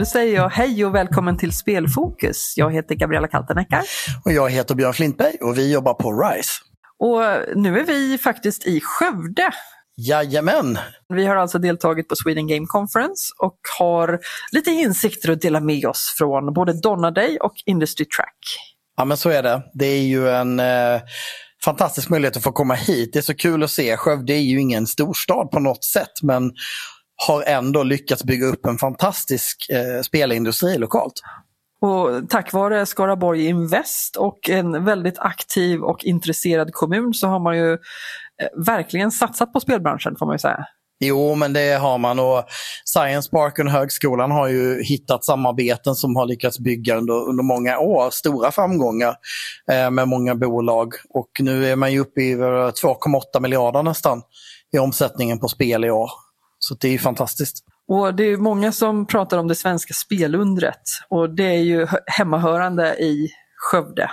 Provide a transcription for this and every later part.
Då säger jag hej och välkommen till Spelfokus. Jag heter Gabriella Kalteneckar. Och jag heter Björn Flintberg och vi jobbar på RISE. Och nu är vi faktiskt i Skövde. Jajamän! Vi har alltså deltagit på Sweden Game Conference och har lite insikter att dela med oss från både Donna Day och Industry Track. Ja men så är det. Det är ju en eh, fantastisk möjlighet att få komma hit. Det är så kul att se. Skövde är ju ingen storstad på något sätt men har ändå lyckats bygga upp en fantastisk eh, spelindustri lokalt. Och tack vare Skaraborg Invest och en väldigt aktiv och intresserad kommun så har man ju verkligen satsat på spelbranschen får man ju säga. Jo, men det har man och Science Park och högskolan har ju hittat samarbeten som har lyckats bygga under, under många år, stora framgångar eh, med många bolag. Och nu är man ju uppe i 2,8 miljarder nästan i omsättningen på spel i år. Så det är fantastiskt. Och Det är många som pratar om det svenska spelundret och det är ju hemmahörande i Skövde.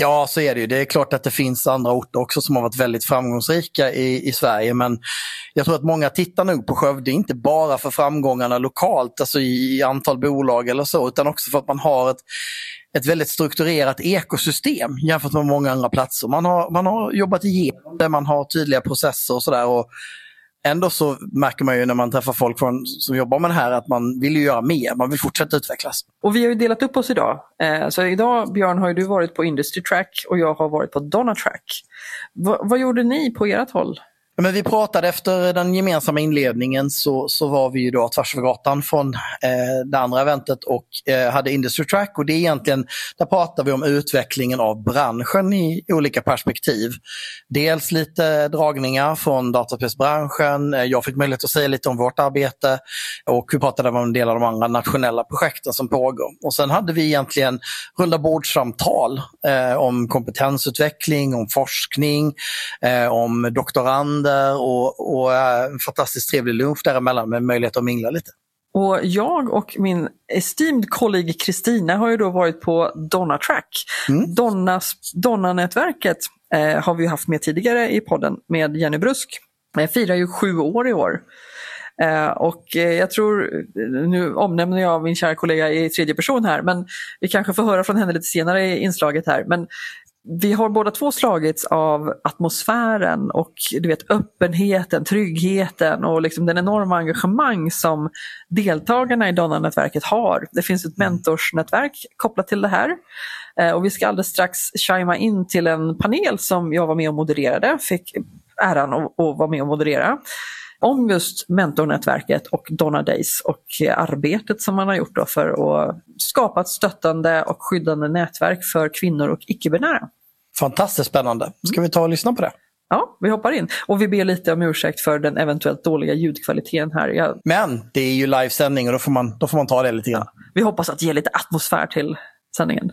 Ja, så är det ju. Det är klart att det finns andra orter också som har varit väldigt framgångsrika i, i Sverige. Men jag tror att många tittar nog på Skövde, inte bara för framgångarna lokalt, alltså i, i antal bolag eller så, utan också för att man har ett, ett väldigt strukturerat ekosystem jämfört med många andra platser. Man har, man har jobbat igenom det, man har tydliga processer och sådär ändå så märker man ju när man träffar folk från, som jobbar med det här att man vill ju göra mer, man vill fortsätta utvecklas. Och vi har ju delat upp oss idag. Eh, så idag Björn har du varit på Industry Track och jag har varit på Donna Track. Va vad gjorde ni på ert håll? Men vi pratade efter den gemensamma inledningen så, så var vi ju då tvärs över gatan från eh, det andra eventet och eh, hade Industry Track och det är egentligen, där pratar vi om utvecklingen av branschen i olika perspektiv. Dels lite dragningar från dataspelsbranschen, eh, jag fick möjlighet att säga lite om vårt arbete och vi pratade om en del av de andra nationella projekten som pågår. Och sen hade vi egentligen runda bordsamtal eh, om kompetensutveckling, om forskning, eh, om doktorander månader och, och en fantastiskt trevlig lunch däremellan med möjlighet att mingla lite. Och jag och min esteemed kollega Kristina har ju då varit på Donna Track. Mm. Donnas, Donna-nätverket eh, har vi haft med tidigare i podden med Jenny Brusk. Jag firar ju sju år i år. Eh, och eh, jag tror, nu omnämner jag min kära kollega i tredje person här, men vi kanske får höra från henne lite senare i inslaget här. Men vi har båda två slagits av atmosfären och du vet, öppenheten, tryggheten och liksom den enorma engagemang som deltagarna i Donna-nätverket har. Det finns ett mm. mentorsnätverk kopplat till det här. Eh, och vi ska alldeles strax chima in till en panel som jag var med och modererade, fick äran att, att vara med och moderera om just mentornätverket och Donna Days och arbetet som man har gjort för att skapa ett stöttande och skyddande nätverk för kvinnor och icke-binära. Fantastiskt spännande. Ska vi ta och lyssna på det? Ja, vi hoppar in. Och vi ber lite om ursäkt för den eventuellt dåliga ljudkvaliteten här. Jag... Men det är ju livesändning och då får man, då får man ta det lite grann. Ja, vi hoppas att ge lite atmosfär till sändningen.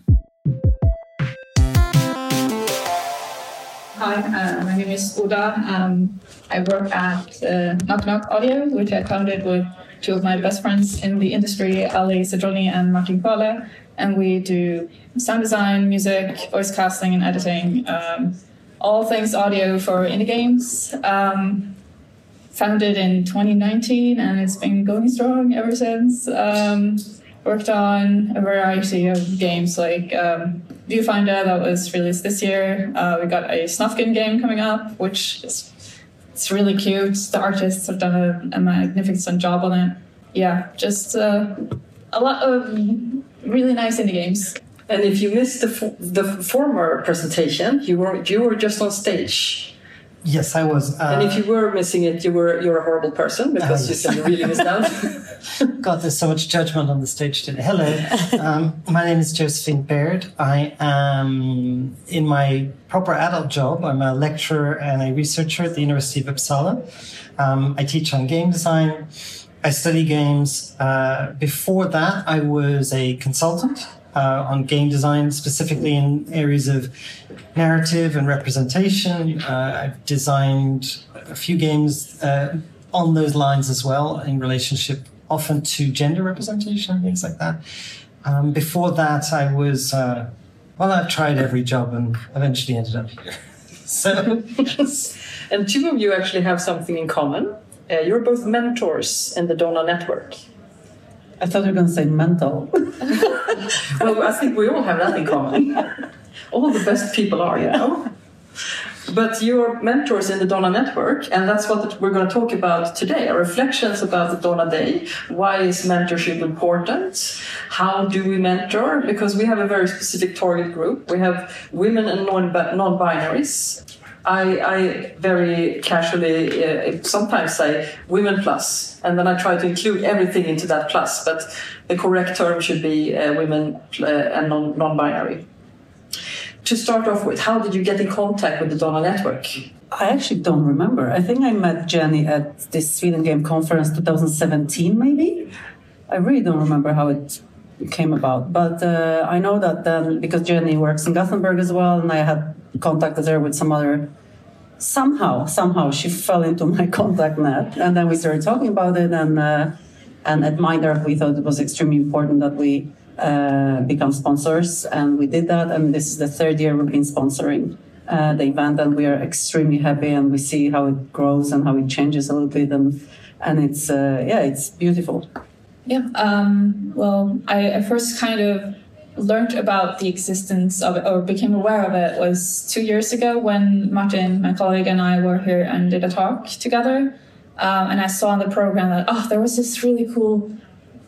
Hi, uh, my name is Oda. Um, I work at uh, Noknok Audio, which I founded with two of my best friends in the industry, Ali Sadroni and Martin Kvale. And we do sound design, music, voice casting, and editing. Um, all things audio for indie games. Um, founded in 2019, and it's been going strong ever since. Um, worked on a variety of games like um, Viewfinder that was released this year. Uh, we got a Snufkin game coming up, which is it's really cute. The artists have done a, a magnificent job on it. Yeah, just uh, a lot of really nice indie games. And if you missed the, the former presentation, you were you were just on stage. Yes, I was. Uh, and if you were missing it, you were you're a horrible person because uh, yes. you said you really missed out. God, there's so much judgment on the stage today. Hello, um, my name is Josephine Baird. I am in my proper adult job. I'm a lecturer and a researcher at the University of Uppsala. Um, I teach on game design. I study games. Uh, before that, I was a consultant uh, on game design, specifically in areas of narrative and representation. Uh, I've designed a few games uh, on those lines as well, in relationship often to gender representation and things like that. Um, before that, I was, uh, well, I tried every job and eventually ended up here. so, and two of you actually have something in common. Uh, you're both mentors in the Donna Network. I thought you were going to say mental. well, I think we all have that in common. all the best people are, you know. But you're mentors in the Donna Network, and that's what we're going to talk about today. Our reflections about the Donna Day. Why is mentorship important? How do we mentor? Because we have a very specific target group. We have women and non-binaries. I, I, very casually uh, sometimes say women plus, and then I try to include everything into that plus, but the correct term should be uh, women uh, and non binary to start off with, how did you get in contact with the Donna Network? I actually don't remember. I think I met Jenny at this Sweden Game Conference 2017, maybe. I really don't remember how it came about, but uh, I know that then because Jenny works in Gothenburg as well, and I had contacted her with some other. Somehow, somehow she fell into my contact net, and then we started talking about it, and uh, and at Mindark we thought it was extremely important that we uh, become sponsors, and we did that. And this is the third year we've been sponsoring uh, the event, and we are extremely happy. And we see how it grows and how it changes a little bit, and and it's uh, yeah, it's beautiful. Yeah. Um, well, I, I first kind of learned about the existence of it or became aware of it was two years ago when Martin, my colleague, and I were here and did a talk together. Um, and I saw on the program that, oh, there was this really cool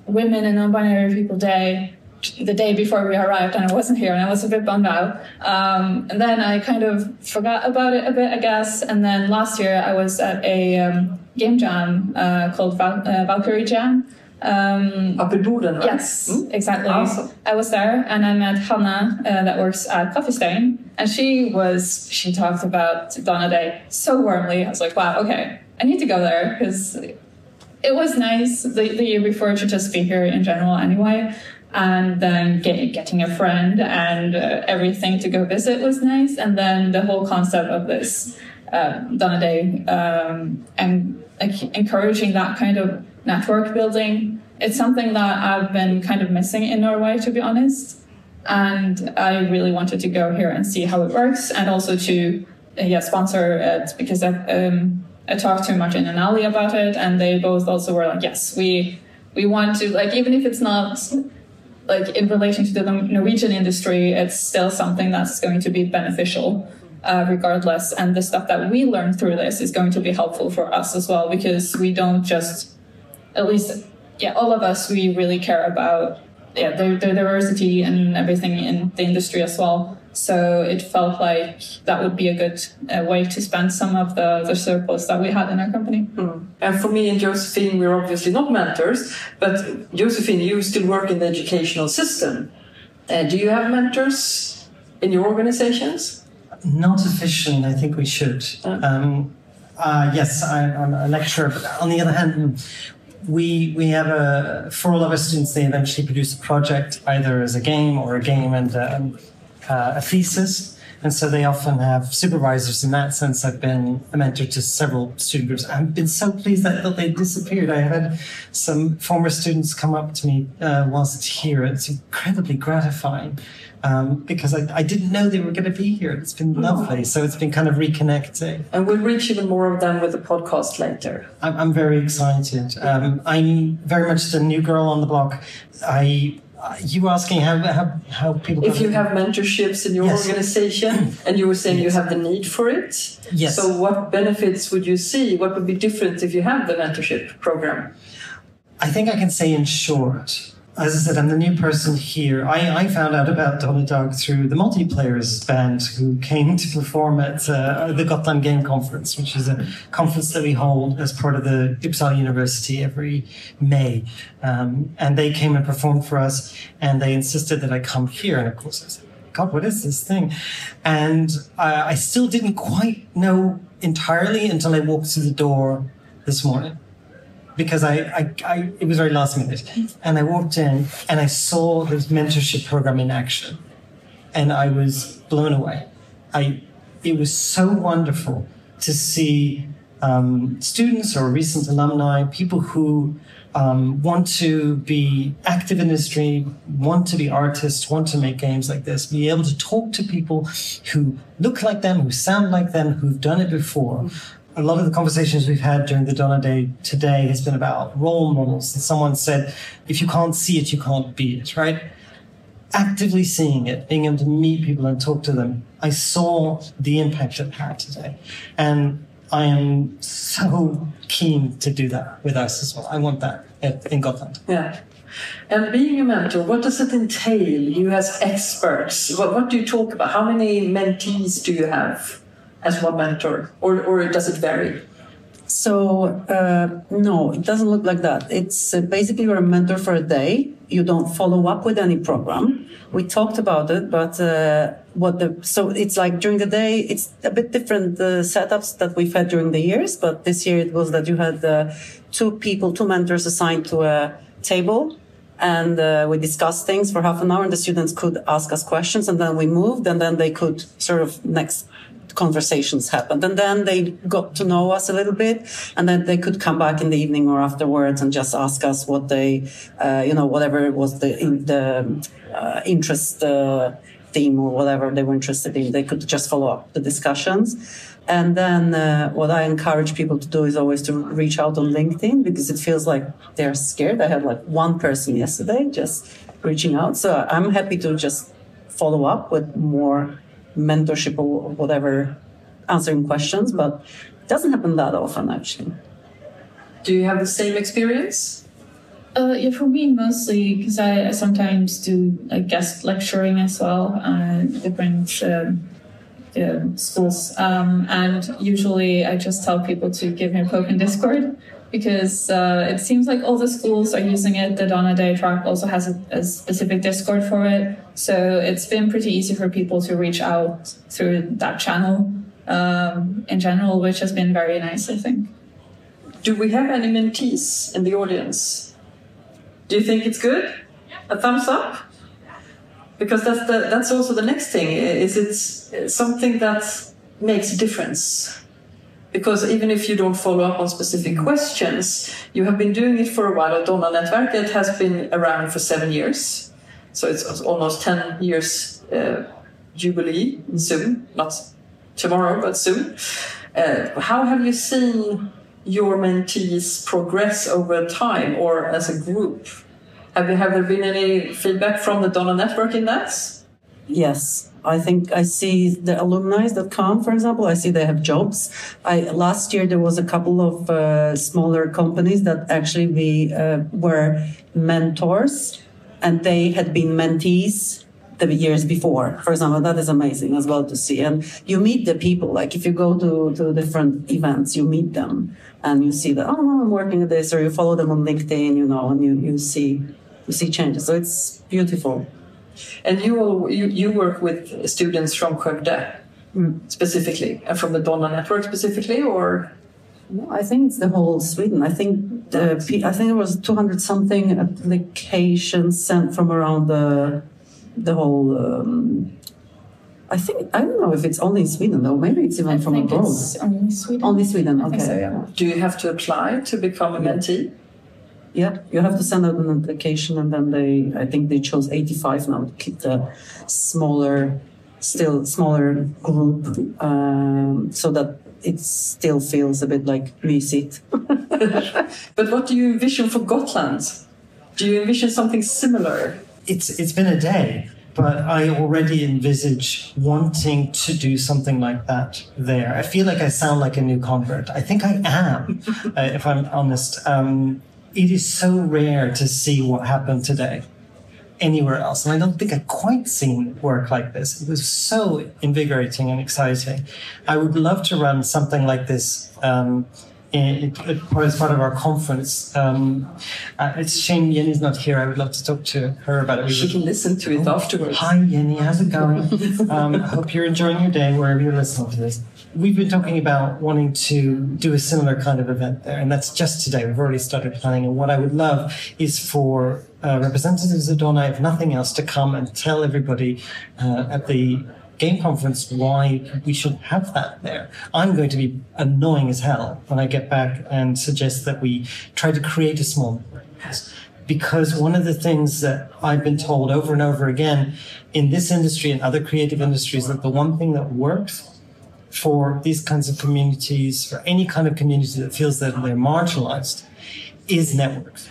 Women and Non Binary People Day the day before we arrived and I wasn't here and I was a bit bummed out. Um, and then I kind of forgot about it a bit, I guess. And then last year I was at a um, game jam uh, called Val- uh, Valkyrie Jam. Um, Up in Boden, right? Yes, mm? exactly. Awesome. I was there and I met Hannah uh, that works at Coffee Stain. And she was, she talked about Donna Day so warmly. I was like, wow, okay, I need to go there because it was nice the, the year before to just be here in general anyway and then get, getting a friend and uh, everything to go visit was nice. And then the whole concept of this uh, Donna Day um, and like, encouraging that kind of network building, it's something that I've been kind of missing in Norway, to be honest. And I really wanted to go here and see how it works, and also to uh, yeah sponsor it because I, um, I talked to Martin and Ali about it, and they both also were like, yes, we we want to like even if it's not like in relation to the Norwegian industry, it's still something that's going to be beneficial uh, regardless. And the stuff that we learn through this is going to be helpful for us as well because we don't just, at least, yeah, all of us, we really care about yeah the, the diversity and everything in the industry as well. So it felt like that would be a good uh, way to spend some of the, the surplus that we had in our company. Mm. And for me and Josephine, we're obviously not mentors, but Josephine, you still work in the educational system. Uh, do you have mentors in your organizations? Not officially, I think we should. Uh. Um, uh, yes, I, am a lecturer, but on the other hand, we we have a for all of our students, they eventually produce a project either as a game or a game and um, uh, a thesis. And so they often have supervisors. In that sense, I've been a mentor to several student groups. I've been so pleased that, that they disappeared. I had some former students come up to me uh, whilst here. It's incredibly gratifying um, because I, I, didn't know they were going to be here. It's been oh. lovely. So it's been kind of reconnecting. And we'll reach even more of them with the podcast later. I'm, I'm very excited. Um, I'm very much the new girl on the block. I you asking how, how, how people if you have mentorships in your yes. organization and you were saying yes. you have the need for it yes so what benefits would you see what would be different if you have the mentorship program i think i can say in short as I said, I'm the new person here. I, I found out about Donna Day through the multiplayers band who came to perform at uh, the Gotland Game Conference, which is a conference that we hold as part of the Uppsala University every May. Um, and they came and performed for us, and they insisted that I come here. And of course, I said, God, what is this thing? And I, I still didn't quite know entirely until I walked through the door this morning because I, I, I, it was very last minute. And I walked in and I saw this mentorship program in action. And I was blown away. I, it was so wonderful to see um, students or recent alumni, people who um, want to be active in the industry, want to be artists, want to make games like this, be able to talk to people who look like them, who sound like them, who've done it before. A lot of the conversations we've had during the Donna Day today has been about role models. And someone said, if you can't see it, you can't be it, right? Actively seeing it, being able to meet people and talk to them. I saw the impact it had today. And I am so keen to do that with us as well. I want that in Gotland. Yeah. And being a mentor, what does it entail? You as experts, what, what do you talk about? How many mentees do you have as one mentor, or, or does it vary? So uh, no, it doesn't look like that. It's uh, basically you're a mentor for a day. You don't follow up with any program. We talked about it, but uh, what the so it's like during the day. It's a bit different the setups that we've had during the years. But this year it was that you had uh, two people, two mentors assigned to a table, and uh, we discussed things for half an hour, and the students could ask us questions, and then we moved, and then they could sort of next conversations happened. And then they got to know us a little bit and then they could come back in the evening or afterwards and just ask us what they, uh, you know, whatever was the, in, the uh, interest uh, theme or whatever they were interested in. They could just follow up the discussions. And then uh, what I encourage people to do is always to reach out on LinkedIn because it feels like they're scared. I had like one person yesterday just reaching out. So I'm happy to just follow up with more mentorship or whatever, answering questions, but it doesn't happen that often actually. Do you have the same experience? Uh, yeah, for me mostly because I, I, sometimes do like guest lecturing as well, uh, different um, uh, schools, um, and usually I just tell people to give me a poke in Discord because uh, it seems like all the schools are using it. The Donna Day track also has a, a, specific Discord for it. So it's been pretty easy for people to reach out through that channel um, in general, which has been very nice, I think. Do we have any mentees in the audience? Do you think it's good? A thumbs up? Because that's the, that's also the next thing. Is it something that makes a difference? Because even if you don't follow up on specific questions, you have been doing it for a while. Donna Nätverket has been around for seven years, so it's almost 10 years uh, jubilee soon, not tomorrow, but soon. Uh, how have you seen your mentees progress over time or as a group? Have, you, have there been any feedback from the Donna Network in that? Yes, I think I see the alumni that come, for example, I see they have jobs. I last year there was a couple of uh, smaller companies that actually we uh, were mentors, and they had been mentees the years before. For example, that is amazing as well to see. And you meet the people. Like if you go to to different events, you meet them and you see that oh, I'm working at this, or you follow them on LinkedIn, you know, and you you see you see changes. So it's beautiful. And you, you, you work with students from Skövde mm. specifically, and from the Donna network specifically, or? No, I think it's the whole Sweden. I think the, I think it was 200 something applications sent from around the the whole. Um, I think I don't know if it's only in Sweden though. Maybe it's even I from abroad. only Sweden. Only Sweden. Okay. So, yeah. Do you have to apply to become a mentee? Yeah, you have to send out an application, and then they, I think they chose 85 now to keep the smaller, still smaller group, um, so that it still feels a bit like Mysigt. but what do you envision for Gotland? Do you envision something similar? It's it's been a day, but I already envisage wanting to do something like that there. I feel like I sound like a new convert. I think I am, uh, if I'm honest. Um, it is so rare to see what happened today anywhere else. And I don't think I've quite seen work like this. It was so invigorating and exciting. I would love to run something like this um, in, as part of our conference. Um, uh, it's a shame Jenny's not here. I would love to talk to her about it. She can listen to it oh, afterwards. Hi, Jenny. How's it going? um, I hope you're enjoying your day wherever you're listening to this. We've been talking about wanting to do a similar kind of event there, and that's just today. We've already started planning. And what I would love is for uh, representatives of Donna, if nothing else, to come and tell everybody uh, at the game conference why we should have that there. I'm going to be annoying as hell when I get back and suggest that we try to create a small because one of the things that I've been told over and over again in this industry and other creative industries that the one thing that works for these kinds of communities, for any kind of community that feels that they're marginalized, is networks,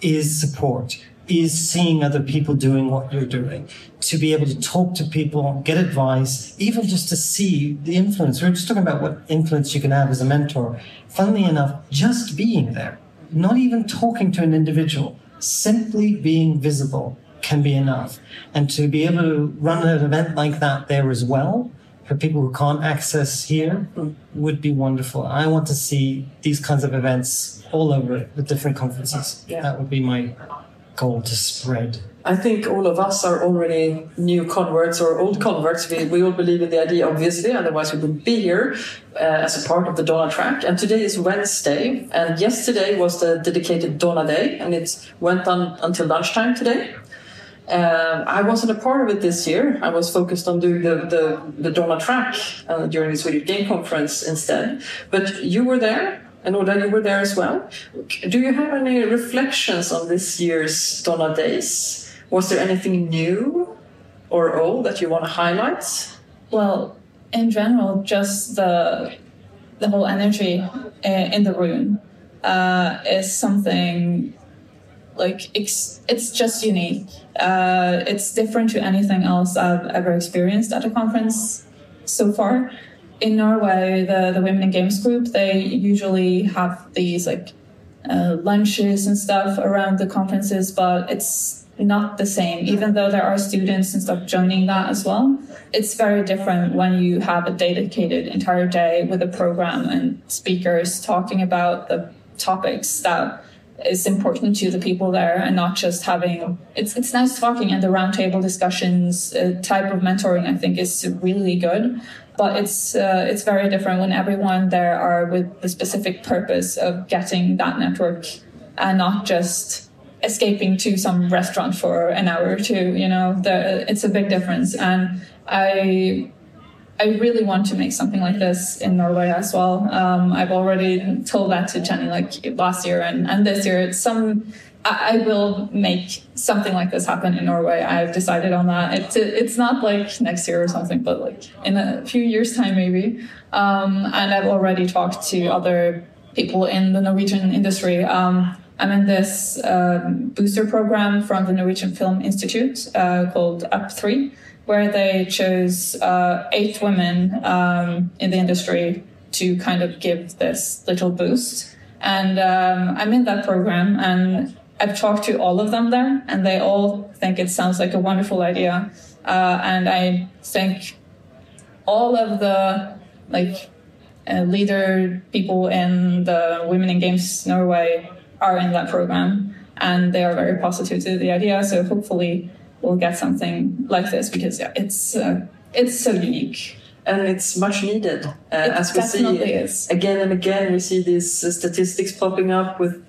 is support, is seeing other people doing what you're doing, to be able to talk to people, get advice, even just to see the influence. We are just talking about what influence you can have as a mentor. Funnily enough, just being there, not even talking to an individual, simply being visible can be enough. And to be able to run an event like that there as well, for people who can't access here, would be wonderful. I want to see these kinds of events all over the different conferences. Yeah. That would be my goal to spread. I think all of us are already new converts or old converts. We, we all believe in the idea, obviously, otherwise we wouldn't be here uh, as a part of the Donna track. And today is Wednesday, and yesterday was the dedicated Donna Day, and it went on until lunchtime today. Uh, I wasn't a part of it this year. I was focused on doing the, the, the Donna track uh, during the Swedish Game Conference instead. But you were there, and Oda, you were there as well. Do you have any reflections on this year's Donna Days? Was there anything new or old that you want to highlight? Well, in general, just the the whole energy uh, in the room uh, is something like it's, it's just unique. Uh, it's different to anything else I've ever experienced at a conference so far in Norway, the, the Women in Games group, they usually have these like uh, lunches and stuff around the conferences, but it's not the same, even though there are students and stuff joining that as well. It's very different when you have a dedicated entire day with a program and speakers talking about the topics that is important to the people there and not just having it's it's nice talking and the roundtable discussions uh, type of mentoring i think is really good. But it's uh, it's very different when everyone there are with the specific purpose of getting that network and not just escaping to some restaurant for an hour or two you know the, it's a big difference. And i I really want to make something like this in Norway as well. Um, I've already told that to Jenny like last year and, and this year. It's some I, will make something like this happen in Norway. I've decided on that. It's it's not like next year or something, but like in a few years' time maybe. Um, and I've already talked to other people in the Norwegian industry. Um, I'm in this um, booster program from the Norwegian Film Institute uh, called Up3, where they chose uh, eight women um, in the industry to kind of give this little boost. And um, I'm in that program, and I've talked to all of them there, and they all think it sounds like a wonderful idea. Uh, and I think all of the like uh, leader people in the Women in Games Norway are in that program, and they are very positive to the idea. So hopefully, we'll get something like this because yeah, it's uh, it's so unique and it's much needed. Uh, as we see is. again and again, we see these uh, statistics popping up with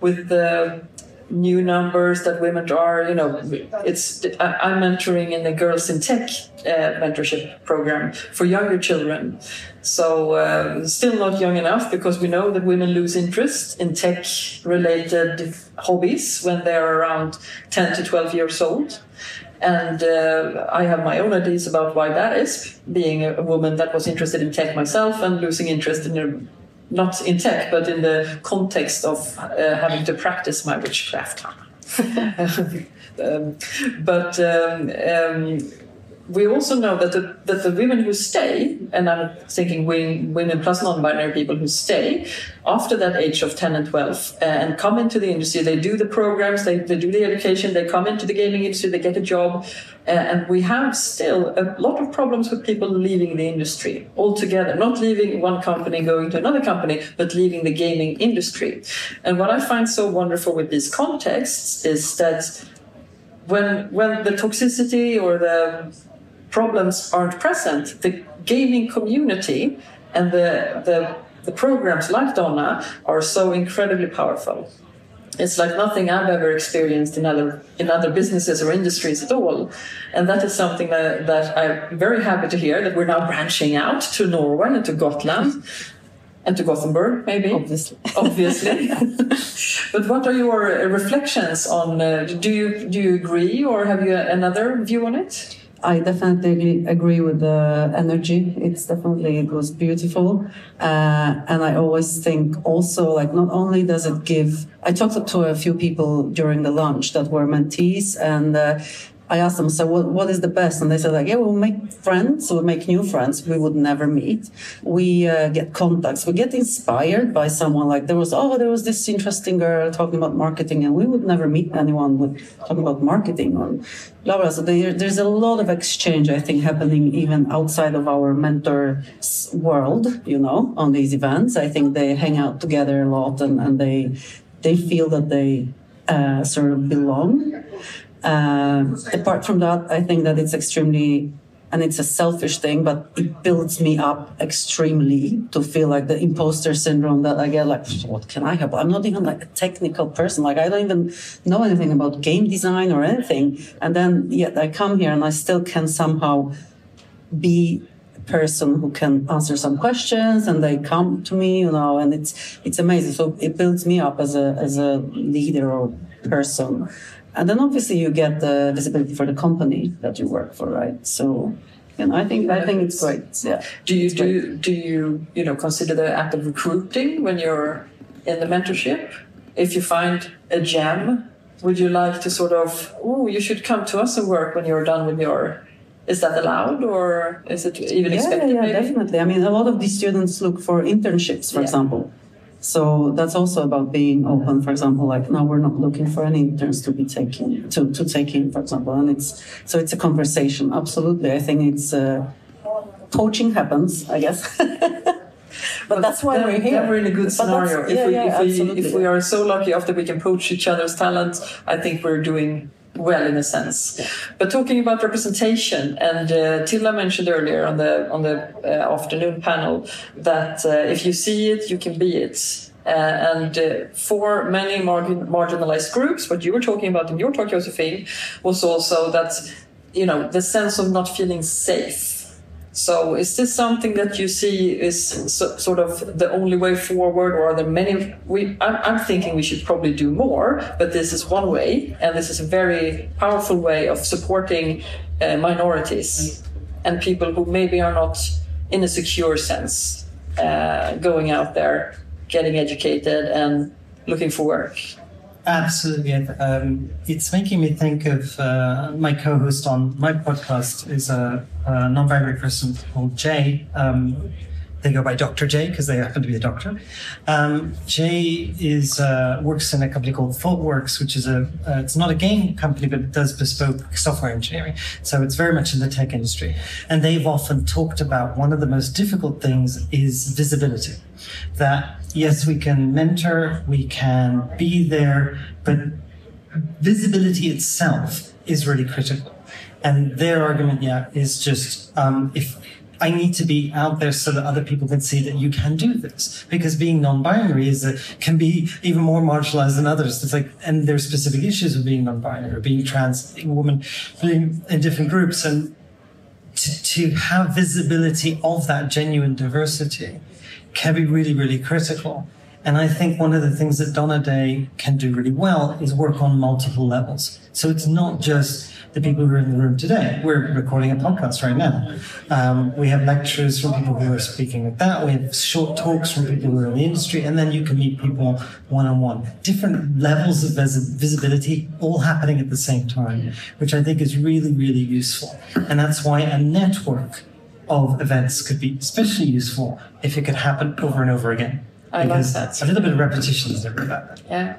with the new numbers that women are you know it's i'm mentoring in the girls in tech uh, mentorship program for younger children. So uh, still not young enough because we know that women lose interest in tech related hobbies when they're around 10 to 12 years old. And uh, I have my own ideas about why that is, being a, woman that was interested in tech myself and losing interest in a not in tech, but in the context of uh, having to practice my witchcraft. um, but um, um, we also know that the, that the women who stay, and I'm thinking women plus non-binary people who stay after that age of 10 and 12 uh, and come into the industry, they do the programs, they, they do the education, they come into the gaming industry, they get a job, uh, and we have still a lot of problems with people leaving the industry altogether, not leaving one company, going to another company, but leaving the gaming industry. And what I find so wonderful with these contexts is that when when the toxicity or the problems aren't present, the gaming community and the, the, the programs like Donna are so incredibly powerful. it's like nothing I've ever experienced in other in other businesses or industries at all, and that is something that, that I'm very happy to hear that we're now branching out to Norway and to Gotland and to Gothenburg, maybe. Obviously. Obviously. but what are your reflections on? Uh, do you do you agree, or have you another view on it? I definitely agree with the energy. It's definitely it was beautiful, uh, and I always think also like not only does it give. I talked to a few people during the lunch that were mentees, and uh, I asked them, so what, what is the best? And they said like, yeah, we'll make friends, we'll make new friends we would never meet. We uh, get contacts, we get inspired by someone like there was, oh, there was this interesting girl talking about marketing and we would never meet anyone with talking about marketing or blah, blah. So there, there's a lot of exchange, I think, happening even outside of our mentors world, you know, on these events. I think they hang out together a lot and, and they, they feel that they uh, sort of belong. Uh, apart from that, I think that it's extremely, and it's a selfish thing, but it builds me up extremely to feel like the imposter syndrome that I get. Like, what can I help? I'm not even like a technical person. Like, I don't even know anything about game design or anything. And then yet I come here and I still can somehow be a person who can answer some questions and they come to me, you know, and it's, it's amazing. So it builds me up as a, as a leader or person. And then obviously you get the visibility for the company that you work for, right? So, you know, I think I think it's great. Yeah. Do you do you, do you you know consider the act of recruiting when you're in the mentorship? If you find a gem, would you like to sort of oh you should come to us and work when you're done with your is that allowed or is it even yeah, expected? Yeah, maybe? definitely. I mean, a lot of these students look for internships, for Yeah. example. So that's also about being open. For example, like now we're not looking for any interns to be taken to, to take in, for example, and it's so it's a conversation. Absolutely, I think it's uh, coaching happens, I guess. but that's why then, we're here. Then we're in a good scenario. yeah, if we, yeah, if, we, if we are so lucky after we can poach each other's talent, I think we're doing well in a sense. But talking about representation, and uh, Tilla mentioned earlier on the on the uh, afternoon panel that uh, if you see it, you can be it. Uh, and uh, for many margin, marginalized groups, what you were talking about in your talk, Josephine, was also that you know the sense of not feeling safe. So, is this something that you see is so, sort of the only way forward, or are there many? We, I'm, I'm thinking we should probably do more, but this is one way, and this is a very powerful way of supporting uh, minorities and people who maybe are not in a secure sense uh, going out there, getting educated, and looking for work. Absolutely. Um, it's making me think of uh, my co-host on my podcast is a, a non-binary person called Jay. Um, they go by Dr. J because they happen to be a doctor. Um, Jay is uh, works in a company called ThoughtWorks, which is a uh, it's not a game company, but it does bespoke software engineering. So it's very much in the tech industry, and they've often talked about one of the most difficult things is visibility. That yes, we can mentor, we can be there, but visibility itself is really critical. And their argument, yeah, is just um, if I need to be out there so that other people can see that you can do this. Because being non-binary is a, can be even more marginalized than others. It's like, and there's specific issues with being non-binary, or being trans, being a woman, being in different groups, and to, to have visibility of that genuine diversity can be really, really critical. And I think one of the things that Donna Day can do really well is work on multiple levels. So it's not just the people who are in the room today. We're recording a podcast right now. Um, we have lectures from people who are speaking like that. We have short talks from people who are in the industry, and then you can meet people one on one. Different levels of vis- visibility all happening at the same time, which I think is really, really useful. And that's why a network of events could be especially useful if it could happen over and over again. I because that. a little bit of repetition is bad. Yeah.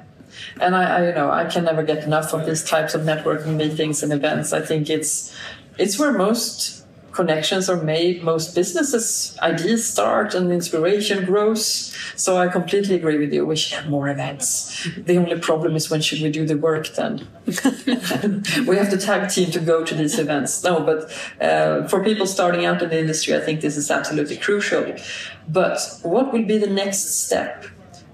And I, I, you know, I can never get enough of these types of networking meetings and events. I think it's, it's where most connections are made, most businesses ideas start, and inspiration grows. So I completely agree with you. We should have more events. The only problem is when should we do the work then? we have to tag team to go to these events. No, but uh, for people starting out in the industry, I think this is absolutely crucial. But what will be the next step?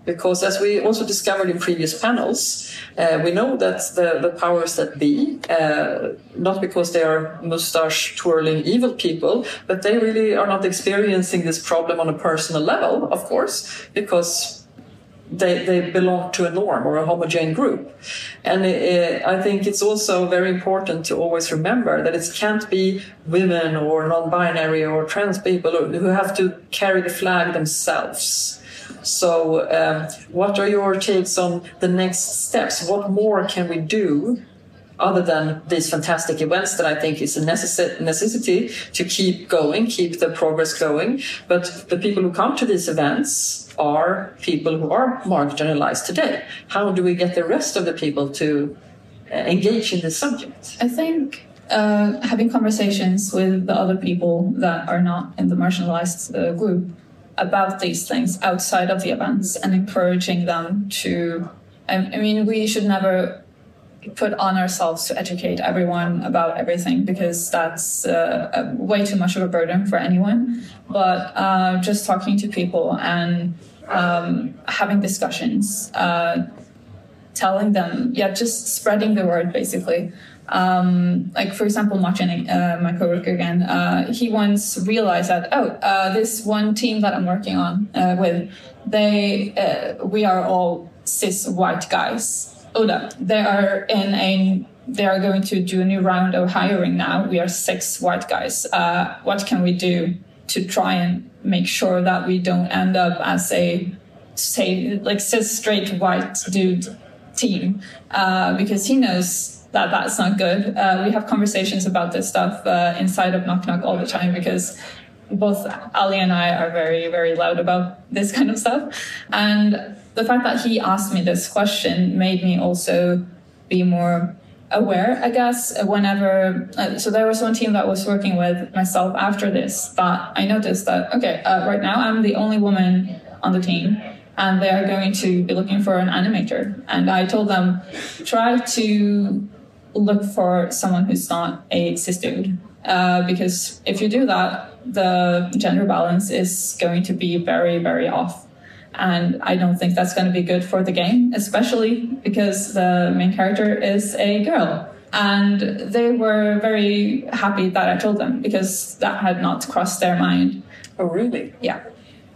Because as we also discovered in previous panels, uh, we know that the, the powers that be, uh, not because they are mustache twirling evil people, but they really are not experiencing this problem on a personal level, of course, because they, they belong to a norm or a homogeneous group. And it, I think it's also very important to always remember that it can't be women or non-binary or trans people who have to carry the flag themselves. So, um, what are your takes on the next steps? What more can we do other than these fantastic events that I think is a necess- necessity to keep going, keep the progress going? But the people who come to these events are people who are marginalized today. How do we get the rest of the people to uh, engage in this subject? I think uh, having conversations with the other people that are not in the marginalized uh, group about these things outside of the events and encouraging them to. I, mean, we should never put on ourselves to educate everyone about everything because that's uh, way too much of a burden for anyone. But uh, just talking to people and um, having discussions, uh, telling them, yeah, just spreading the word basically. Um, like for example, Martin, uh, my coworker again, uh, he once realized that oh, uh, this one team that I'm working on uh, with, they uh, we are all cis white guys. Oda, they are in a they are going to do a new round of hiring now. We are six white guys. Uh, what can we do to try and make sure that we don't end up as a say like cis straight white dude team? because he knows that that's not good. Uh, we have conversations about this stuff uh, inside of Noknok all the time because both Ali and I are very, very loud about this kind of stuff. And the fact that he asked me this question made me also be more aware, I guess, whenever. Uh, so there was one team that was working with myself after this that I noticed that, okay, uh, right now I'm the only woman on the team and they are going to be looking for an animator. And I told them, try to look for someone who's not a cis dude. Uh, because if you do that, the gender balance is going to be very, very off. And I don't think that's going to be good for the game, especially because the main character is a girl. And they were very happy that I told them because that had not crossed their mind. Oh, really? Yeah.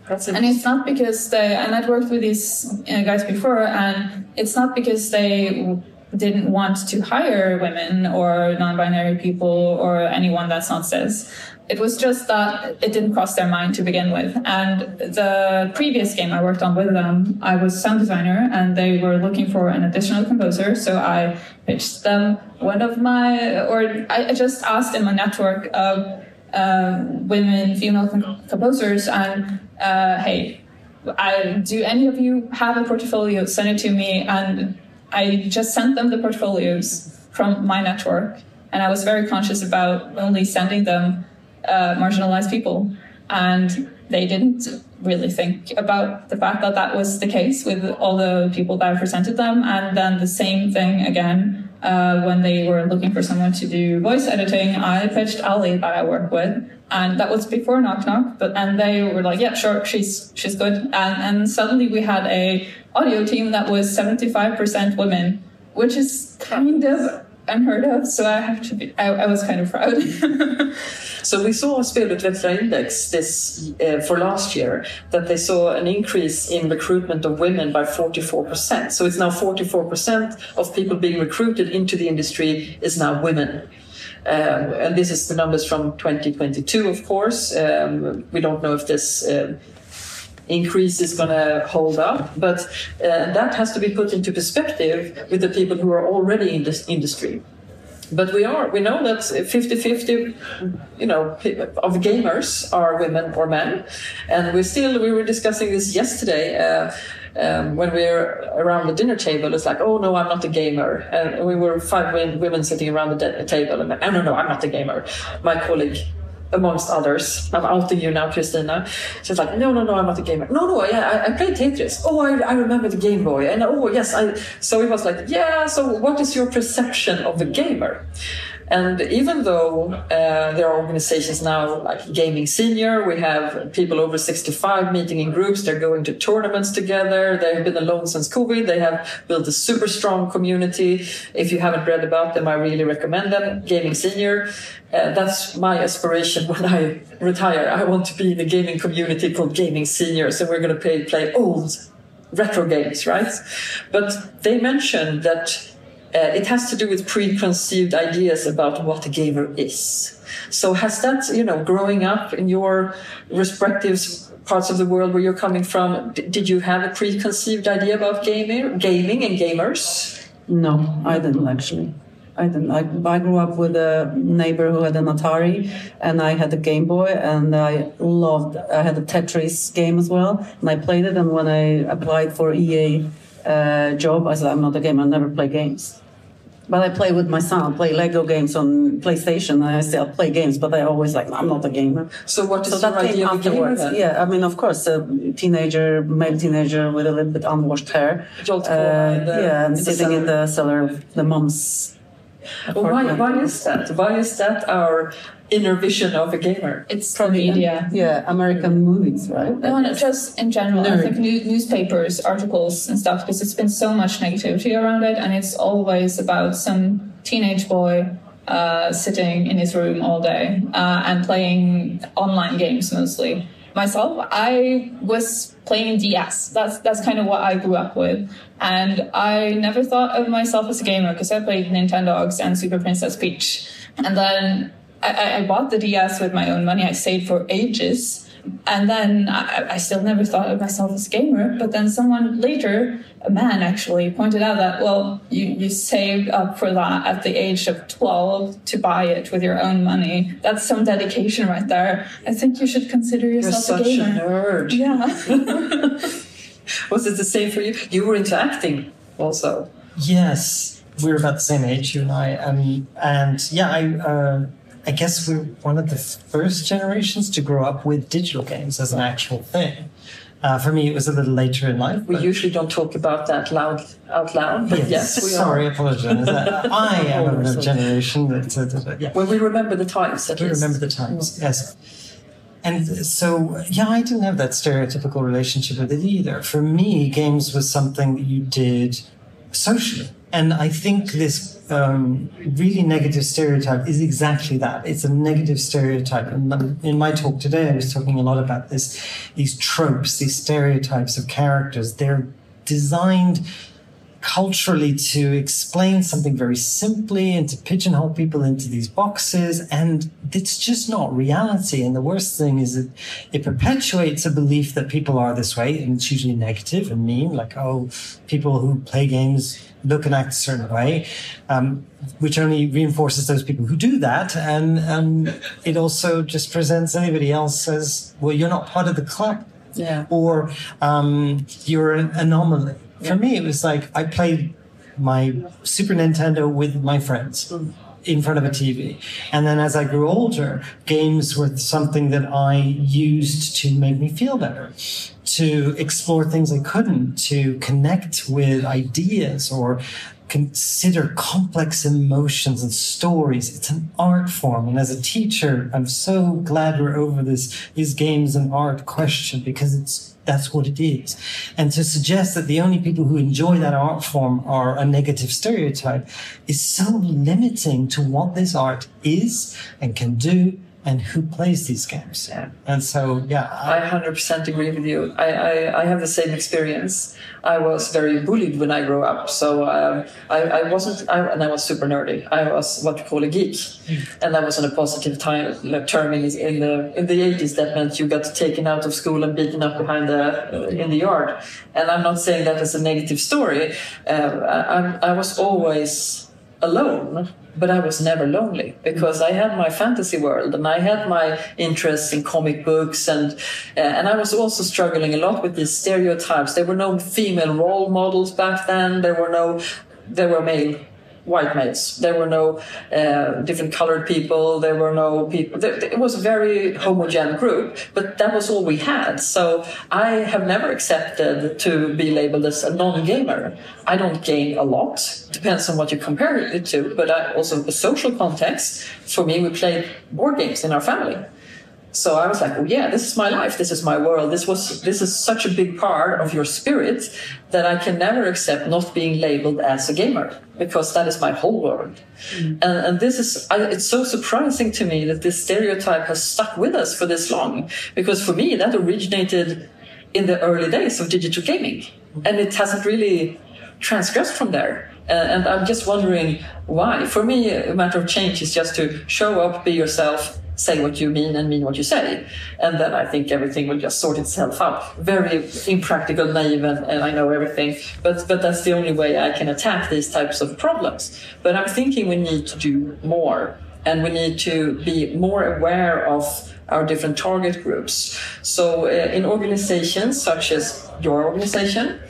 and it's not because they, and I'd worked with these uh, guys before, and it's not because they didn't want to hire women or non-binary people or anyone that's not cis. It was just that it didn't cross their mind to begin with. And the previous game I worked on with them, I was sound designer and they were looking for an additional composer. So I pitched them one of my, or I just asked in my network of uh, women, female composers, and uh, hey, I, do any of you have a portfolio? Send it to me and I just sent them the portfolios from my network, and I was very conscious about only sending them uh, marginalized people. And they didn't really think about the fact that that was the case with all the people that I presented them. And then the same thing again uh, when they were looking for someone to do voice editing. I pitched Ali that I work with, and that was before Noknok. But and they were like, "Yeah, sure, she's she's good." And and suddenly we had a audio team that was seventy five percent women, which is kind of unheard of. So I have to be. I, I was kind of proud. So we saw Spelutvecklar Index this uh, for last year that they saw an increase in recruitment of women by 44%. So it's now 44% of people being recruited into the industry is now women. Um, and this is the numbers from 2022, of course. Um, we don't know if this uh, increase is going to hold up, but uh, that has to be put into perspective with the people who are already in this industry but we are we know that 50-50 you know of gamers are women or men and we still we were discussing this yesterday uh, um, when we were around the dinner table, it's like, oh no, I'm not a gamer. And we were five women sitting around the table, and oh no, no, I'm not a gamer. My colleague amongst others. I'm outing you now, Christina. She's like, no, no, no, I'm not a gamer. No, no, yeah, I, I played Tetris. Oh, I, I remember the Game Boy. And oh, yes, I. So it was like, yeah. So what is your perception of the gamer? And even though uh, there are organizations now like Gaming Senior, we have people over 65 meeting in groups, they're going to tournaments together, they've been alone since COVID, they have built a super strong community. If you haven't read about them, I really recommend them. Gaming Senior. Uh, that's my aspiration when I retire. I want to be in a gaming community called Gaming Seniors, and we're going to play, play old retro games, right? But they mentioned that uh, it has to do with preconceived ideas about what a gamer is. So has that, you know, growing up in your respective parts of the world where you're coming from, did you have a preconceived idea about gaming, gaming and gamers? No, I didn't actually. I didn't. I, I grew up with a neighbor who had an Atari, and I had a Game Boy, and I loved. I had a Tetris game as well, and I played it. And when I applied for EA uh, job, I said, "I'm not a gamer. I never play games." But I play with my son. I play Lego games on PlayStation. I still play games, but I always like, I'm not a gamer. So what is so that came idea of a gamer afterwards. Yeah, I mean, of course, a teenager, male teenager with a little bit unwashed hair. Uh, the- yeah, and sitting in the cellar of the mom's Well, why, why is that? Why is that our inner vision of a gamer? It's the media. Yeah, American movies, right? No, no, just in general. I think new, newspapers, articles, and stuff, because it's been so much negativity around it, and it's always about some teenage boy uh, sitting in his room all day uh, and playing online games mostly. Myself, I was playing DS. That's that's kind of what I grew up with, and I never thought of myself as a gamer because I played Nintendogs and Super Princess Peach, and then I- I, I bought the DS with my own money. I saved for ages. And then I, I still never thought of myself as a gamer. But then someone later, a man actually, pointed out that, well, you, you saved up for that at the age of 12 to buy it with your own money. That's some dedication right there. I think you should consider yourself You're yourself a such a gamer. nerd. Yeah. Was it the same for you? You were into acting also. Yes, we're about the same age, you and I. Um, and yeah, I, uh, I guess we're one of the first generations to grow up with digital games as an actual thing. Uh, for me, it was a little later in life. We usually don't talk about that loud out loud, but yes, we sorry, are. I apologize. Uh, I am of the generation that, uh, uh, yeah. When we remember the times, at We least. remember the times, yes. And so, yeah, I didn't have that stereotypical relationship with it either. For me, games was something that you did socially. And I think this um, really negative stereotype is exactly that. It's a negative stereotype. And in my talk today, I was talking a lot about this, these tropes, these stereotypes of characters. They're designed culturally to explain something very simply and to pigeonhole people into these boxes. And it's just not reality. And the worst thing is that it perpetuates a belief that people are this way. And it's usually negative and mean, like, oh, people who play games look and act a certain way, um, which only reinforces those people who do that. And um, it also just presents anybody else as, well, you're not part of the club Yeah. or um, you're an anomaly. For me, it was like I played my Super Nintendo with my friends in front of a TV. And then as I grew older, games were something that I used to make me feel better, to explore things I couldn't, to connect with ideas or consider complex emotions and stories. It's an art form. And as a teacher, I'm so glad we're over this is games an art question because it's that's what it is. And to suggest that the only people who enjoy that art form are a negative stereotype is so limiting to what this art is and can do and who plays these games. Yeah. And so, yeah, I 100% agree with you. I, I, I have the same experience. I was very bullied when I grew up. So um, I, I wasn't, I, and I was super nerdy. I was what you call a geek. And that was in a positive time, like, term in, in, the, in the 80s. That meant you got taken out of school and beaten up behind the, in the yard. And I'm not saying that as a negative story. Uh, I, I was always alone, but I was never lonely because I had my fantasy world and I had my interests in comic books and uh, and I was also struggling a lot with these stereotypes. There were no female role models back then. There were no, there were male white males. There were no uh, different colored people. There were no people. It was a very homogeneous group, but that was all we had. So I have never accepted to be labeled as a non-gamer. I don't game a lot. Depends on what you compare it to. But I, also a social context. For me, we played board games in our family. So I was like, oh yeah, this is my life. This is my world. This was, this is such a big part of your spirit that I can never accept not being labeled as a gamer because that is my whole world. Mm. And, and this is, I, it's so surprising to me that this stereotype has stuck with us for this long because for me, that originated in the early days of digital gaming and it hasn't really transgressed from there. Uh, and I'm just wondering why. For me, a matter of change is just to show up, be yourself, say what you mean and mean what you say. And then I think everything will just sort itself out. Very impractical, naive, and, and, I know everything. But, but that's the only way I can attack these types of problems. But I'm thinking we need to do more. And we need to be more aware of our different target groups. So uh, in organizations such as your organization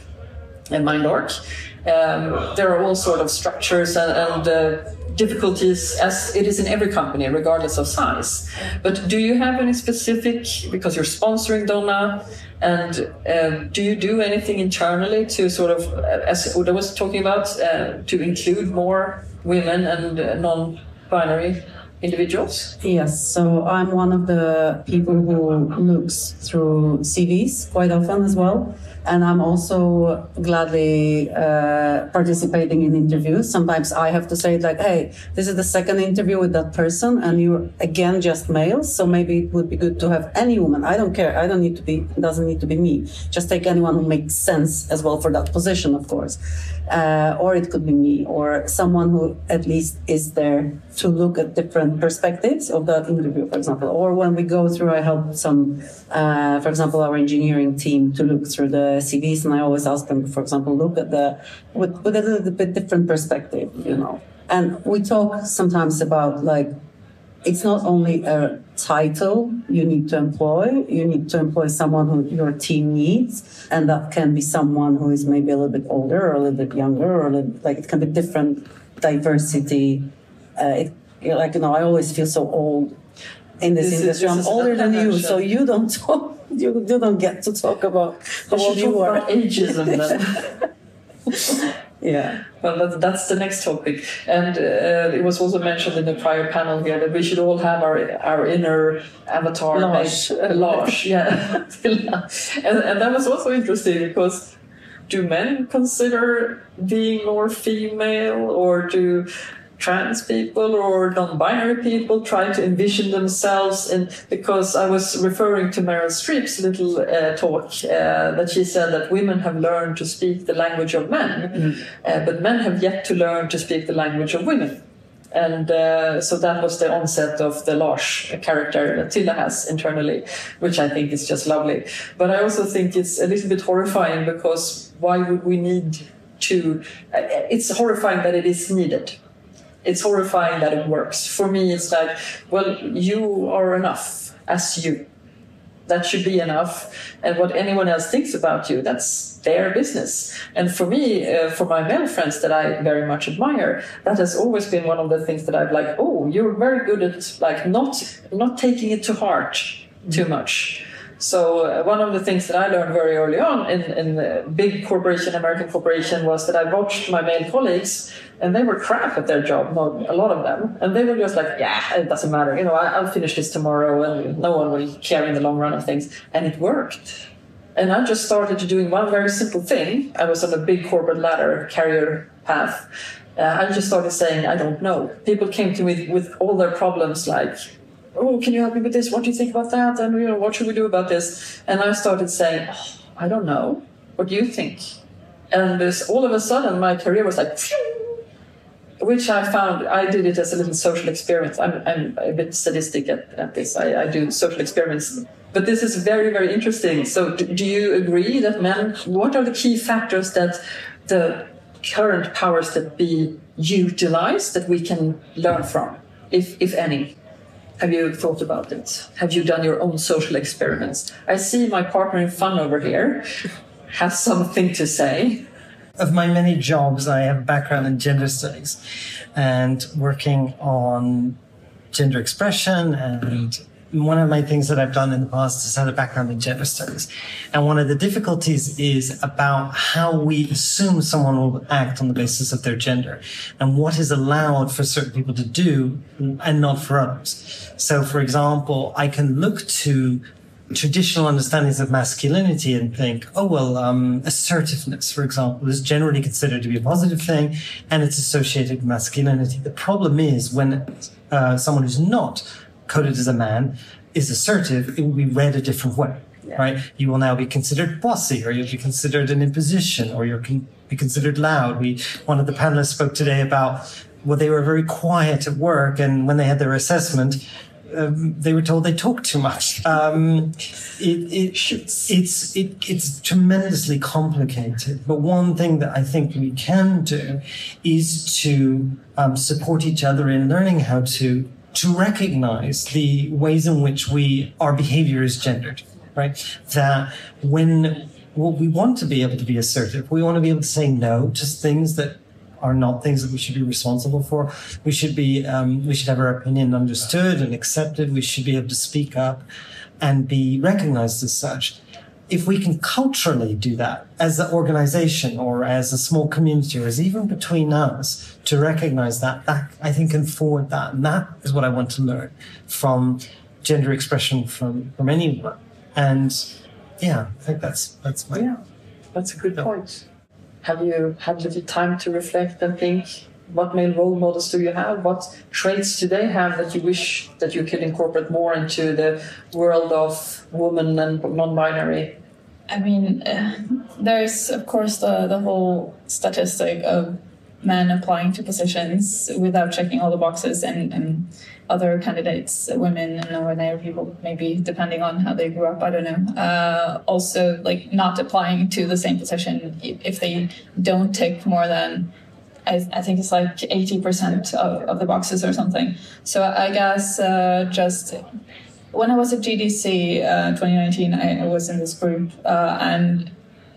and Mindark, um, there are all sort of structures and, and uh, difficulties as it is in every company, regardless of size. But do you have any specific, because you're sponsoring Donna, and uh, do you do anything internally to sort of, uh, as Oda was talking about, uh, to include more women and uh, non binary individuals? Yes, so I'm one of the people who looks through CVs quite often as well and I'm also gladly uh, participating in interviews. Sometimes I have to say like, "Hey, this is the second interview with that person, and you're again just males, so maybe it would be good to have any woman. I don't care. I don't need to be. Doesn't need to be me. Just take anyone who makes sense as well for that position, of course." uh, or it could be me, or someone who at least is there to look at different perspectives of that interview, for example. Or when we go through, I help some, uh, for example, our engineering team to look through the CVs, and I always ask them, for example, look at the with, with a little bit different perspective, you know. And we talk sometimes about like it's not only a title you need to employ, you need to employ someone who your team needs, and that can be someone who is maybe a little bit older or a little bit younger, or little, like it can be different diversity. Uh, it, like you know, I always feel so old in this, this industry. Is, this I'm older than you, so you don't talk. You, you don't get to talk about how old you are. Ageism. Yeah. Well, that, that's the next topic. And uh, it was also mentioned in the prior panel here that we should all have our our inner avatar. Lars. uh, Lars, yeah. and, and that was also interesting because do men consider being more female or do trans people or non-binary people trying to envision themselves and because I was referring to Meryl Streep's little uh, talk uh, that she said that women have learned to speak the language of men mm. uh, but men have yet to learn to speak the language of women and uh, so that was the onset of the Lars character that Tilda has internally, which I think is just lovely. But I also think it's a little bit horrifying because why would we need to? Uh, it's horrifying that it is needed it's horrifying that it works. For me, it's like, well, you are enough as you. That should be enough. And what anyone else thinks about you, that's their business. And for me, uh, for my male friends that I very much admire, that has always been one of the things that I've like, oh, you're very good at like not not taking it to heart too much. So uh, one of the things that I learned very early on in, in the big corporation, American corporation, was that I watched my male colleagues and they were crap at their job, a lot of them. And they were just like, yeah, it doesn't matter. You know, I'll finish this tomorrow and no one will care in the long run of things. And it worked. And I just started doing one very simple thing. I was on a big corporate ladder career path. Uh, I just started saying, I don't know. People came to me with all their problems like, oh, can you help me with this? What do you think about that? And you know, what should we do about this? And I started saying, oh, I don't know. What do you think? And this, all of a sudden, my career was like, phew, which I found I did it as a little social experiment. I'm, I'm a bit sadistic at, at this. I, I, do social experiments. But this is very, very interesting. So, do, do you agree that men, what are the key factors that the current powers that be utilize that we can learn from, if, if any? Have you thought about it? Have you done your own social experiments? I see my partner in fun over here has something to say. of my many jobs, I have a background in gender studies and working on gender expression and one of my things that I've done in the past is had a background in gender studies. And one of the difficulties is about how we assume someone will act on the basis of their gender and what is allowed for certain people to do and not for others. So, for example, I can look to traditional understandings of masculinity and think, oh, well, um, assertiveness, for example, is generally considered to be a positive thing and it's associated with masculinity. The problem is when uh, someone who's not coded as a man is assertive, it will be read a different way. Yeah. Right? You will now be considered bossy, or you'll be considered an imposition, or you'll con- be considered loud. We one of the panelists spoke today about well, they were very quiet at work, and when they had their assessment, um, they were told they talked too much. Um, it, it, it's it, it's tremendously complicated. But one thing that I think we can do is to um, support each other in learning how to to recognize the ways in which we our behavior is gendered, right? That when well, we want to be able to be assertive, we want to be able to say no to things that are not things that we should be responsible for. We should be um, we should have our opinion understood and accepted. We should be able to speak up and be recognized as such if we can culturally do that as an organization or as a small community or as even between us to recognize that, that I think can forward that. And that is what I want to learn from gender expression from, from anyone. And yeah, I think that's, that's my. Yeah, that's a good point. Have you had the time to reflect and think what male role models do you have? What traits do they have that you wish that you could incorporate more into the world of woman and non-binary? I mean, uh, there's of course the the whole statistic of men applying to positions without checking all the boxes and, and other candidates, women and non-binary people, maybe depending on how they grew up, I don't know. Uh, also, like not applying to the same position if they don't tick more than I, I think it's like 80% of, of the boxes or something. So I guess uh, just when I was at GDC uh, 2019, I, was in this group uh, and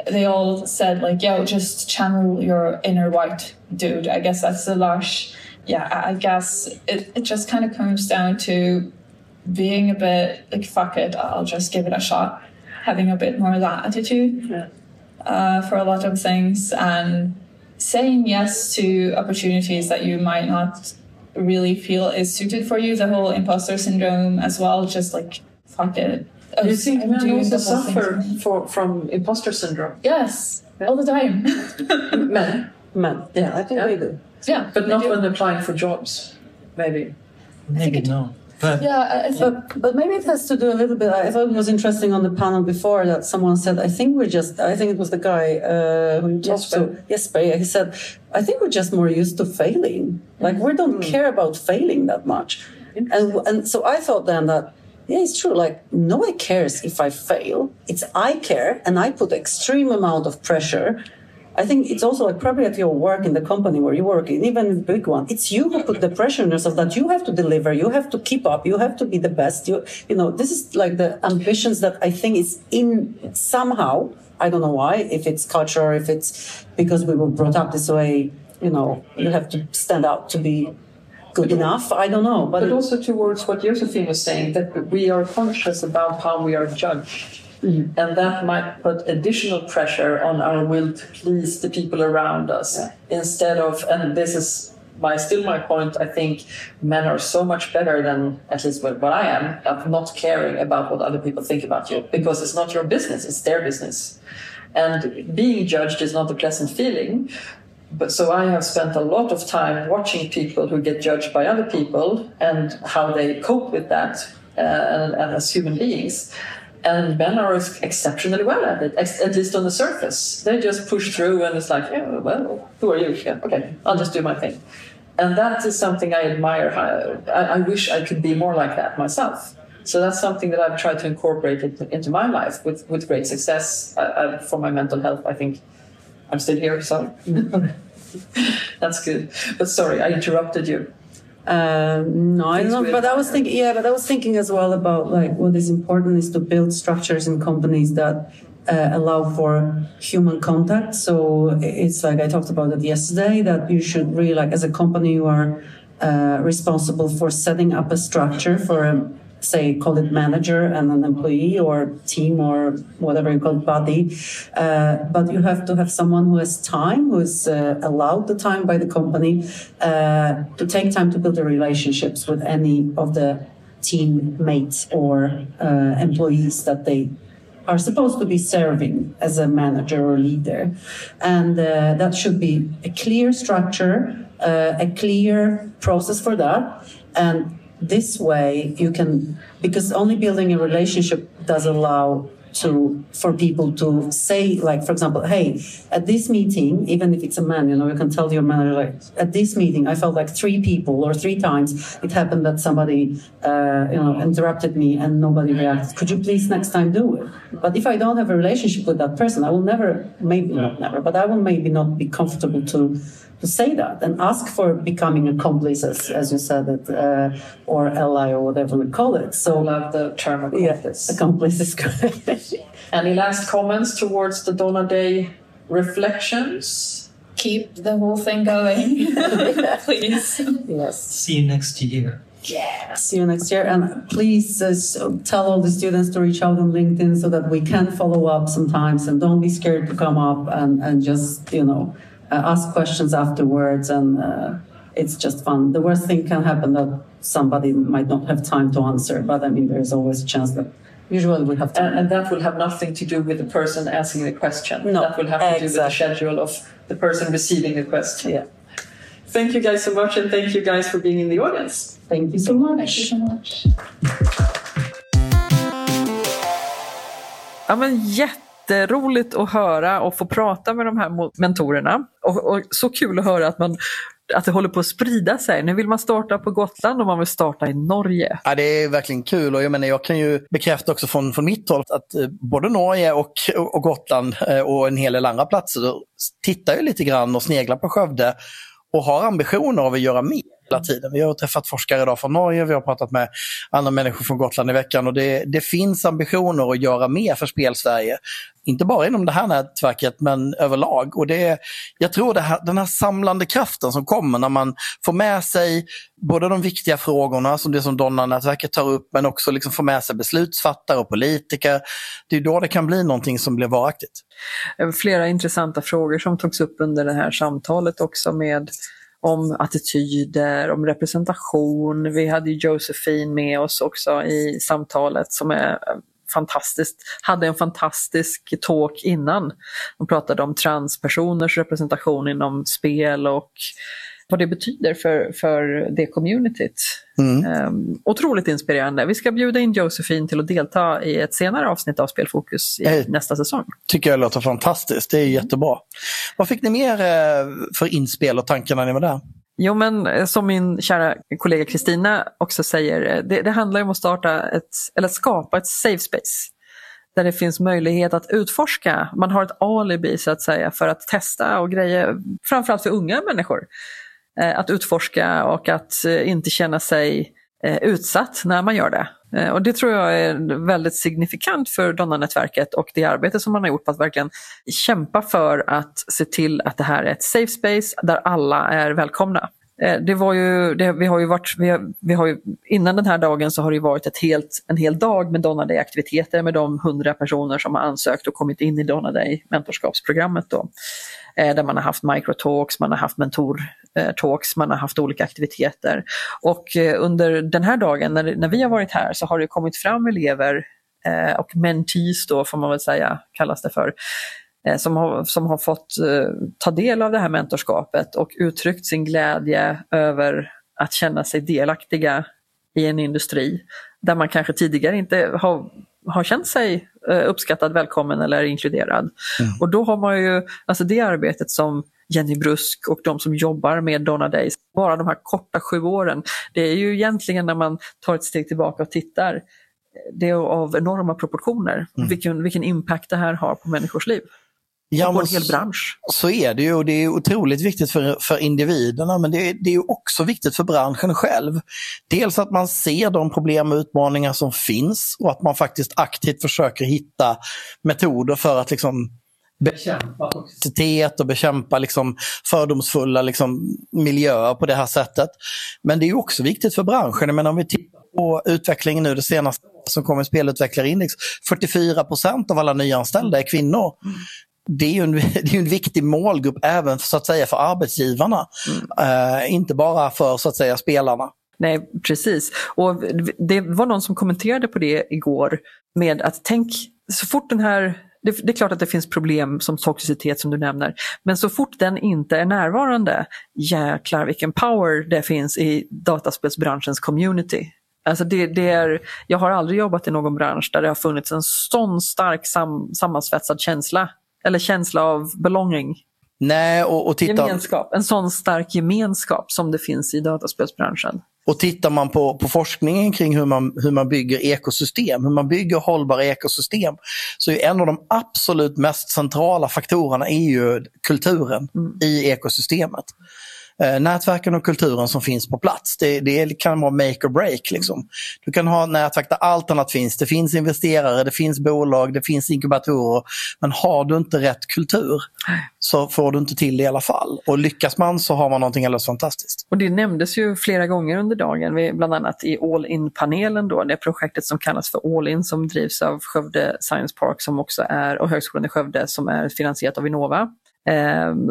they all said like, yo, just channel your inner white dude. I guess that's the large, yeah, I guess it, it just kind of comes down to being a bit like, fuck it, I'll just give it a shot. Having a bit more of that attitude yeah. uh, for a lot of things and saying yes to opportunities that you might not really feel is suited for you. The whole imposter syndrome as well, just like fuck it. Do you think men also suffer for, from imposter syndrome? Yes, yeah. all the time. men, men. Yeah, I think yeah. they do. Yeah, but not do. when applying for jobs. Maybe. Maybe no. But yeah, but, but maybe it has to do a little bit. I thought it was interesting on the panel before that someone said, I think we're just, I think it was the guy uh, who talked to, Jesper, he said, I think we're just more used to failing. Like we don't mm. care about failing that much. And, and so I thought then that, yeah, it's true. Like nobody cares if I fail. It's I care and I put extreme amount of pressure I think it's also like probably at your work in the company where you work, even the big one, it's you who put the pressure on yourself that you have to deliver, you have to keep up, you have to be the best. You, you know, this is like the ambitions that I think is in somehow. I don't know why, if it's culture, or if it's because we were brought up this way. You know, you have to stand out to be good enough. I don't know, but, but also towards what Josephine was saying that we are conscious about how we are judged Mm. And that might put additional pressure on our will to please the people around us yeah. instead of, and this is my still my point, I think men are so much better than at least what, what I am of not caring about what other people think about you because it's not your business, it's their business. And being judged is not a pleasant feeling. But so I have spent a lot of time watching people who get judged by other people and how they cope with that uh, and, and as human beings. And men are exceptionally well at it, at least on the surface. They just push through and it's like, yeah, well, who are you? Yeah, okay, I'll just do my thing. And that is something I admire. I, I wish I could be more like that myself. So that's something that I've tried to incorporate into my life with, with great success uh, uh, for my mental health. I think I'm still here, so that's good. But sorry, I interrupted you. Um, no, I don't know, but I was thinking, yeah, but I was thinking as well about like what is important is to build structures in companies that uh, allow for human contact. So it's like I talked about it yesterday that you should really like as a company you are uh, responsible for setting up a structure for a say call it manager and an employee or team or whatever you call it body. Uh, but you have to have someone who has time who is uh, allowed the time by the company uh, to take time to build the relationships with any of the team teammates or uh, employees that they are supposed to be serving as a manager or leader. And uh, that should be a clear structure uh, a clear process for that. And this way you can because only building a relationship does allow to for people to say like for example hey at this meeting even if it's a man you know you can tell your manager like at this meeting i felt like three people or three times it happened that somebody uh, you know interrupted me and nobody reacted. Could you please next time do it? But if i don't have a relationship with that person i will never maybe not never but i will maybe not be comfortable to to say that and ask for becoming accomplices, as you said it, uh, or ally or whatever we call it. So I love the term accomplice. Yeah, accomplice is correct. Any last comments towards the Donna Day reflections? Keep the whole thing going, please. Yes. See you next year. Yeah. See you next year. And please uh, tell all the students to reach out on LinkedIn so that we can follow up sometimes. And don't be scared to come up and, and just, you know, ask questions afterwards, and uh, it's just fun. The worst thing can happen that somebody might not have time to answer, but I mean, there's always a chance that usually we have time. And, and, that will have nothing to do with the person asking the question. No, that will have to exactly. do with the schedule of the person receiving the question. Yeah. Thank you guys so much, and thank you guys for being in the audience. Thank you so much. Thank you so much. Ja, men jätte jätteroligt att höra och få prata med de här mentorerna. Och, och, så kul att höra att, man, att det håller på att sprida sig. Nu vill man starta på Gotland och man vill starta i Norge. Ja, det är verkligen kul och jag, menar, jag kan ju bekräfta också från, från mitt håll att eh, både Norge och, och Gotland eh, och en hel del andra platser tittar ju lite grann och sneglar på Skövde och har ambitioner av att göra mer hela tiden. Vi har träffat forskare idag från Norge, vi har pratat med andra människor från Gotland i veckan och det, det finns ambitioner att göra mer för Spelsverige. Inte bara inom det här nätverket men överlag. Och det, jag tror det här, den här samlande kraften som kommer när man får med sig både de viktiga frågorna som det som Donna-nätverket tar upp men också liksom får med sig beslutsfattare och politiker. Det är då det kan bli någonting som blir varaktigt. Flera intressanta frågor som togs upp under det här samtalet också med om attityder, om representation. Vi hade Josefin med oss också i samtalet som är eh, fantastiskt, hade en fantastisk talk innan. De pratade om transpersoners representation inom spel och vad det betyder för, för det communityt. Mm. Um, otroligt inspirerande. Vi ska bjuda in Josefin till att delta i ett senare avsnitt av Spelfokus i jag nästa säsong. tycker jag låter fantastiskt, det är jättebra. Vad fick ni mer eh, för inspel och tankar när ni var där? Jo men eh, som min kära kollega Kristina också säger, eh, det, det handlar om att starta ett, eller skapa ett safe space där det finns möjlighet att utforska. Man har ett alibi så att säga för att testa och grejer, framförallt för unga människor. Eh, att utforska och att eh, inte känna sig eh, utsatt när man gör det. Och det tror jag är väldigt signifikant för Donna-nätverket och det arbete som man har gjort på att verkligen kämpa för att se till att det här är ett safe space där alla är välkomna. Det var ju, det, vi har ju varit, vi har, vi har ju, innan den här dagen så har det varit ett helt, en hel dag med Donna Day-aktiviteter med de hundra personer som har ansökt och kommit in i Donna Day mentorskapsprogrammet. Då. Där man har haft microtalks, man har haft mentor mentor-talks, man har haft olika aktiviteter. Och under den här dagen, när, när vi har varit här, så har det kommit fram elever och mentees då får man väl säga, kallas det för, som har, som har fått ta del av det här mentorskapet och uttryckt sin glädje över att känna sig delaktiga i en industri där man kanske tidigare inte har, har känt sig uppskattad, välkommen eller inkluderad. Mm. Och då har man ju, alltså det arbetet som Jenny Brusk och de som jobbar med Donna Days, bara de här korta sju åren, det är ju egentligen när man tar ett steg tillbaka och tittar, det är av enorma proportioner, mm. vilken, vilken impact det här har på människors liv. Ja, på en hel bransch. Så är det ju och det är otroligt viktigt för, för individerna men det är, det är också viktigt för branschen själv. Dels att man ser de problem och utmaningar som finns och att man faktiskt aktivt försöker hitta metoder för att liksom bekämpa toxicitet och bekämpa liksom fördomsfulla liksom miljöer på det här sättet. Men det är också viktigt för branschen. Men om vi tittar på utvecklingen nu det senaste som kommer i spelutvecklarindex. 44% av alla nyanställda är kvinnor. Mm. Det är, ju en, det är en viktig målgrupp även så att säga för arbetsgivarna. Mm. Uh, inte bara för så att säga spelarna. Nej, precis. Och det var någon som kommenterade på det igår med att tänk så fort den här det, det, är klart att det finns problem som toxicitet som du nämner, men så fort den inte är närvarande, jäklar vilken power det finns i dataspelsbranschens community. Alltså det, det, är, jag har aldrig jobbat i någon bransch där det har funnits en sån stark sam, sammansvetsad känsla, eller känsla av belonging. Nej, och, och titta... Gemenskap, en sån stark gemenskap som det finns i dataspelsbranschen. Och tittar man på, på forskningen kring hur man, hur man bygger ekosystem, hur man bygger hållbara ekosystem, så är en av de absolut mest centrala faktorerna är ju kulturen mm. i ekosystemet nätverken och kulturen som finns på plats. Det, det kan vara make or break. Liksom. Du kan ha nätverk där allt annat finns. Det finns investerare, det finns bolag, det finns inkubatorer. Men har du inte rätt kultur så får du inte till det i alla fall. Och lyckas man så har man någonting alldeles fantastiskt. Och det nämndes ju flera gånger under dagen, bland annat i All In-panelen då, det projektet som kallas för All In som drivs av Skövde Science Park som också är, och Högskolan i Skövde som är finansierat av Vinnova eh,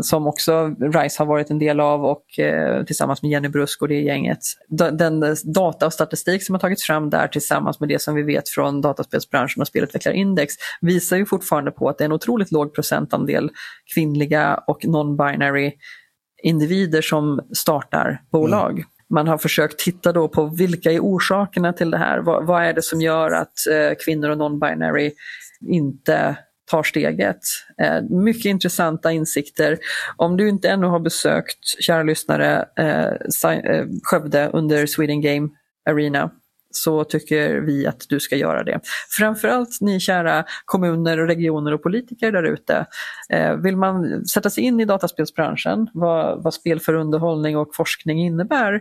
som också RISE har varit en del av och eh, tillsammans med Jenny Brusk och det gänget. Den data och statistik som har tagits fram där tillsammans med det som vi vet från dataspelsbranschen och spelutvecklarindex visar ju fortfarande på att det är en otroligt låg procentandel kvinnliga och non-binary individer som startar bolag. Mm. Man har försökt titta då på vilka är orsakerna till det här? Vad, vad är det som gör att eh, kvinnor och non-binary inte tar steget. Eh, mycket intressanta insikter. Om du inte ännu har besökt, kära lyssnare, eh, eh, Skövde under Sweden Game Arena så tycker vi att du ska göra det. Framförallt ni kära kommuner, regioner och politiker där ute. Eh, vill man sätta sig in i dataspelsbranschen, vad, vad spel för underhållning och forskning innebär,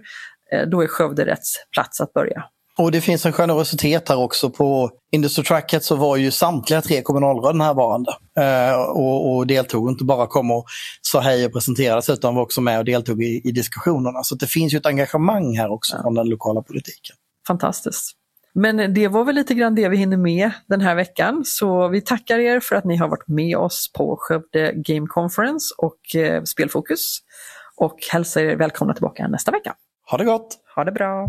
eh, då är Skövde rätt plats att börja. Och det finns en generositet här också. På Industry Tracket så var ju samtliga tre kommunalråd närvarande eh, och, och deltog. Inte bara kom och sa hej och presenterades utan var också med och deltog i, i diskussionerna. Så det finns ju ett engagemang här också ja. från den lokala politiken. Fantastiskt. Men det var väl lite grann det vi hinner med den här veckan. Så vi tackar er för att ni har varit med oss på Skövde Game Conference och eh, Spelfokus. Och hälsar er välkomna tillbaka nästa vecka. Ha det gott! Ha det bra!